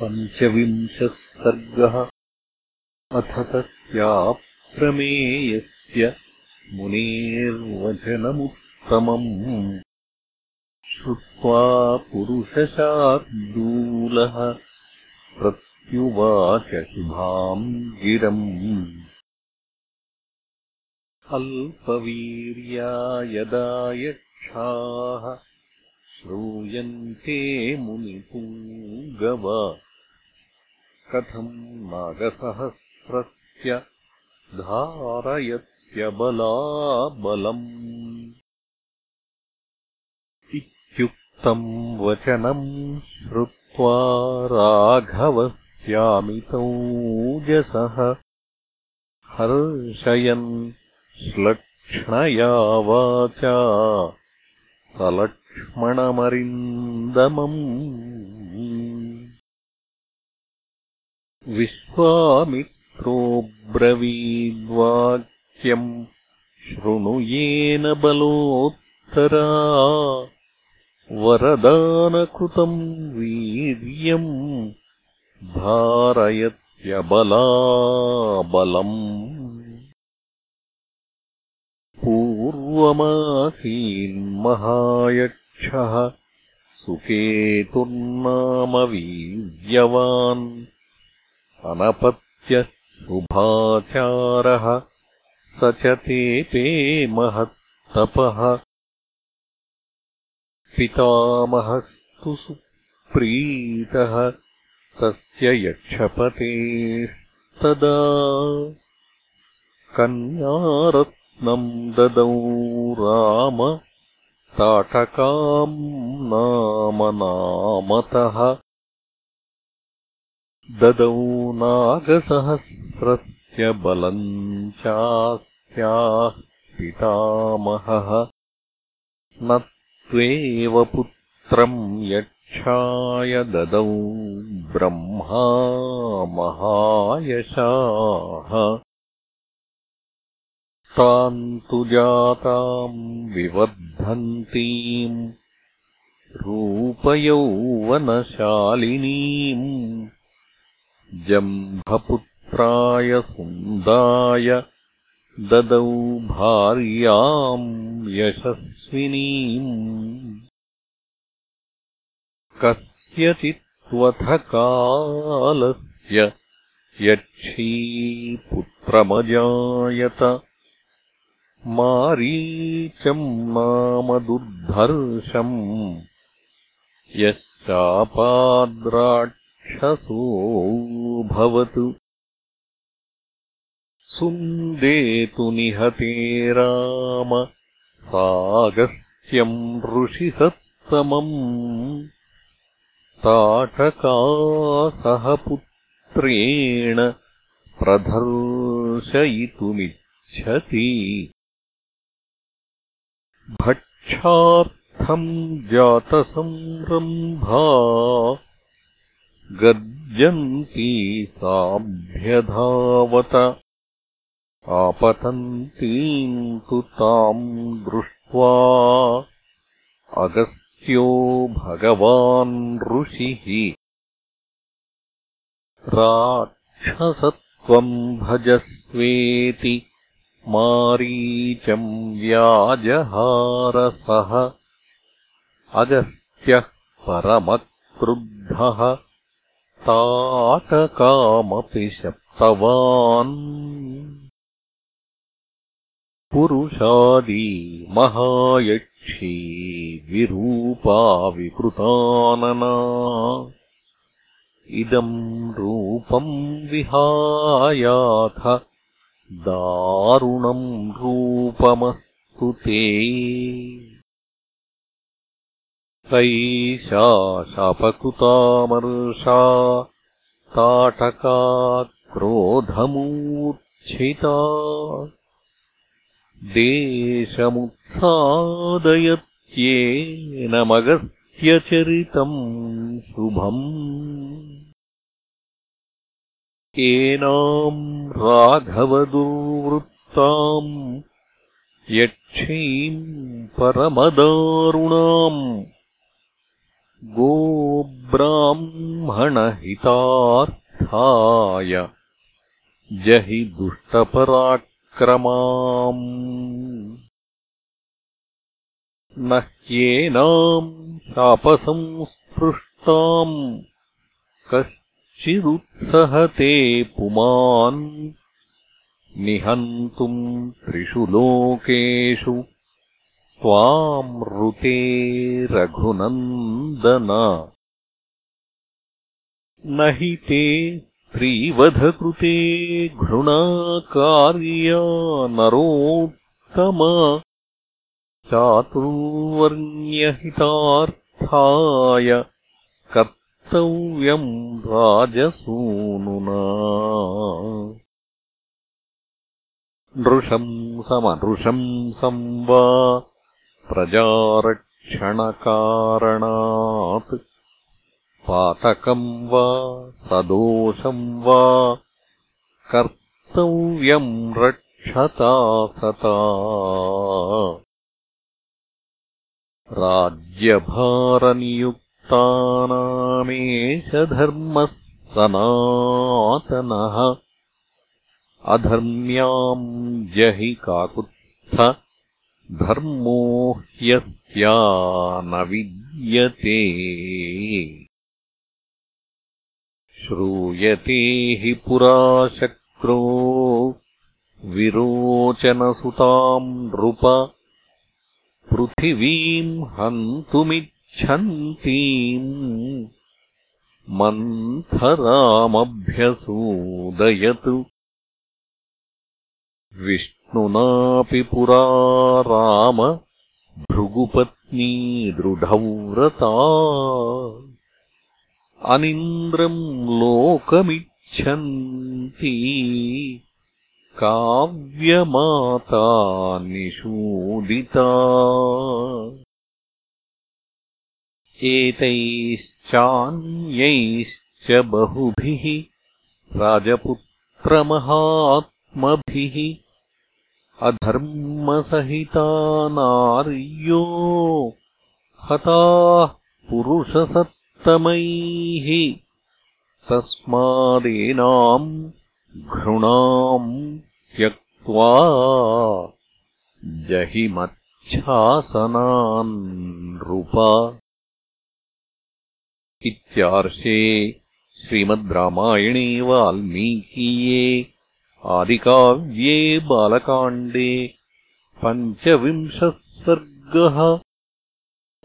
पञ्चविंशः सर्गः अथ तस्याप्रमेयस्य मुनेर्वचनमुत्तमम्। श्रुत्वा पुरुषशार्दूलः प्रत्युवाच शुभाम् गिरम्। अल्पवीर्या यदा यक्षाः श्रूयन्ते मुनिपुङ्गव कथम् नागसहस्रस्य धारयत्यबलाबलम् इत्युक्तम् वचनम् श्रुत्वा राघवस्यामितौजसः हर्षयन् श्लक्ष्णया वाचा सलक्ष्मणमरिन्दमम् विश्वामित्रोऽब्रवीद्वाक्यम् शृणुयेन बलोत्तरा वरदानकृतम् वीर्यम् धारयत्यबलाबलम् पूर्वमासीन्महायक्षः सुकेतुर्नाम वीर्यवान् अनपत्यः शुभाचारः स च तेपे महत्तपः। पितामहस्तु सुप्रीतः तस्य यक्षपतेस्तदा कन्यारत्नम् ददौ राम ताटकाम् नाम नामतः ददौ नागसहस्रस्य बलम् चास्याः पितामहः। न त्वेव पुत्रम् यक्षाय ददौ ब्रह्मा महायशाः। ताम् तु जाताम् विवर्धन्तीम् रूपयौवनशालिनीम् जम्भपुत्राय सुन्दाय ददौ भार्याम् यशस्विनीम्। कस्यचित्त्वथकालस्य यक्षी पुत्रमजायत मारीचम् नाम दुर्धर्षम् यश्चापाद्राट् भवतु सुन्देतु निहते राम। सागस्त्यम् ऋषिसत्तमम्। ताटका पुत्रेण प्रदर्शयितुमिच्छति। भक्षार्थम् जातसंरम्भा गर्जन्ती साभ्यधावत आपतन्तीम् तु ताम् दृष्ट्वा अगस्त्यो भगवान् ऋषिः। राक्षसत्वम् भजस्वेति मारीचम् व्याजहारसः। अगस्त्यः परमक्रुद्धः ताटकामपि शप्तवान् पुरुषादी महायक्षी विरूपा विकृतानना इदम् रूपम् विहायाथ दारुणम् रूपमस्तु ते सैषा शापकृतामर्षा ताटका क्रोधमूर्च्छिता देशमुत्सादयत्येनमगस्त्यचरितम् शुभम्। एनाम् राघवदुर्वृत्ताम् यक्षीम् परमदारुणाम् गोब्राह्मणहितार्थाय जहि दुष्टपराक्रमाम्। न ह्येनाम् शापसंस्पृष्टाम् कश्चिदुत्सहते पुमान्। निहन्तुम् त्रिषु लोकेषु त्वाम् ऋते रघुनन्दन। न हि ते स्त्रीवधकृते घृणाकार्या नरोत्तम चातुर्वर्ण्यहितार्थाय कर्तव्यम् राजसूनुना। नृशंसमनृशंसम् वा प्रजारक्षणकारणात् पातकम् वा सदोषम् वा कर्तव्यम् रक्षता सता। राज्यभारनियुक्तानामेष धर्मः सनातनः अधर्म्याम् जहि काकुत्थ धर्मो ह्यस्या न विद्यते श्रूयते हि पुरा शक्रो विरोचनसुताम् नृप। पृथिवीम् हन्तुमिच्छन्तीम् मन्थरामभ्यसूदयतु विष्णुनापि पुरा राम भृगुपत्नी दृढव्रता। अनिन्द्रम् लोकमिच्छन्ती। काव्यमाता निषूदिता एतैश्चान्यैश्च बहुभिः राजपुत्रमहात्मभिः अधर्मसहिता नार्यो हताः पुरुषसत्तमैः तस्मादेनाम् घृणाम् त्यक्त्वा जहिमच्छासनान् नृप इत्यार्षे श्रीमद् रामायणे वाल्मीकीये आदिकाव्ये बालकाण्डे पञ्चविंशः सर्गः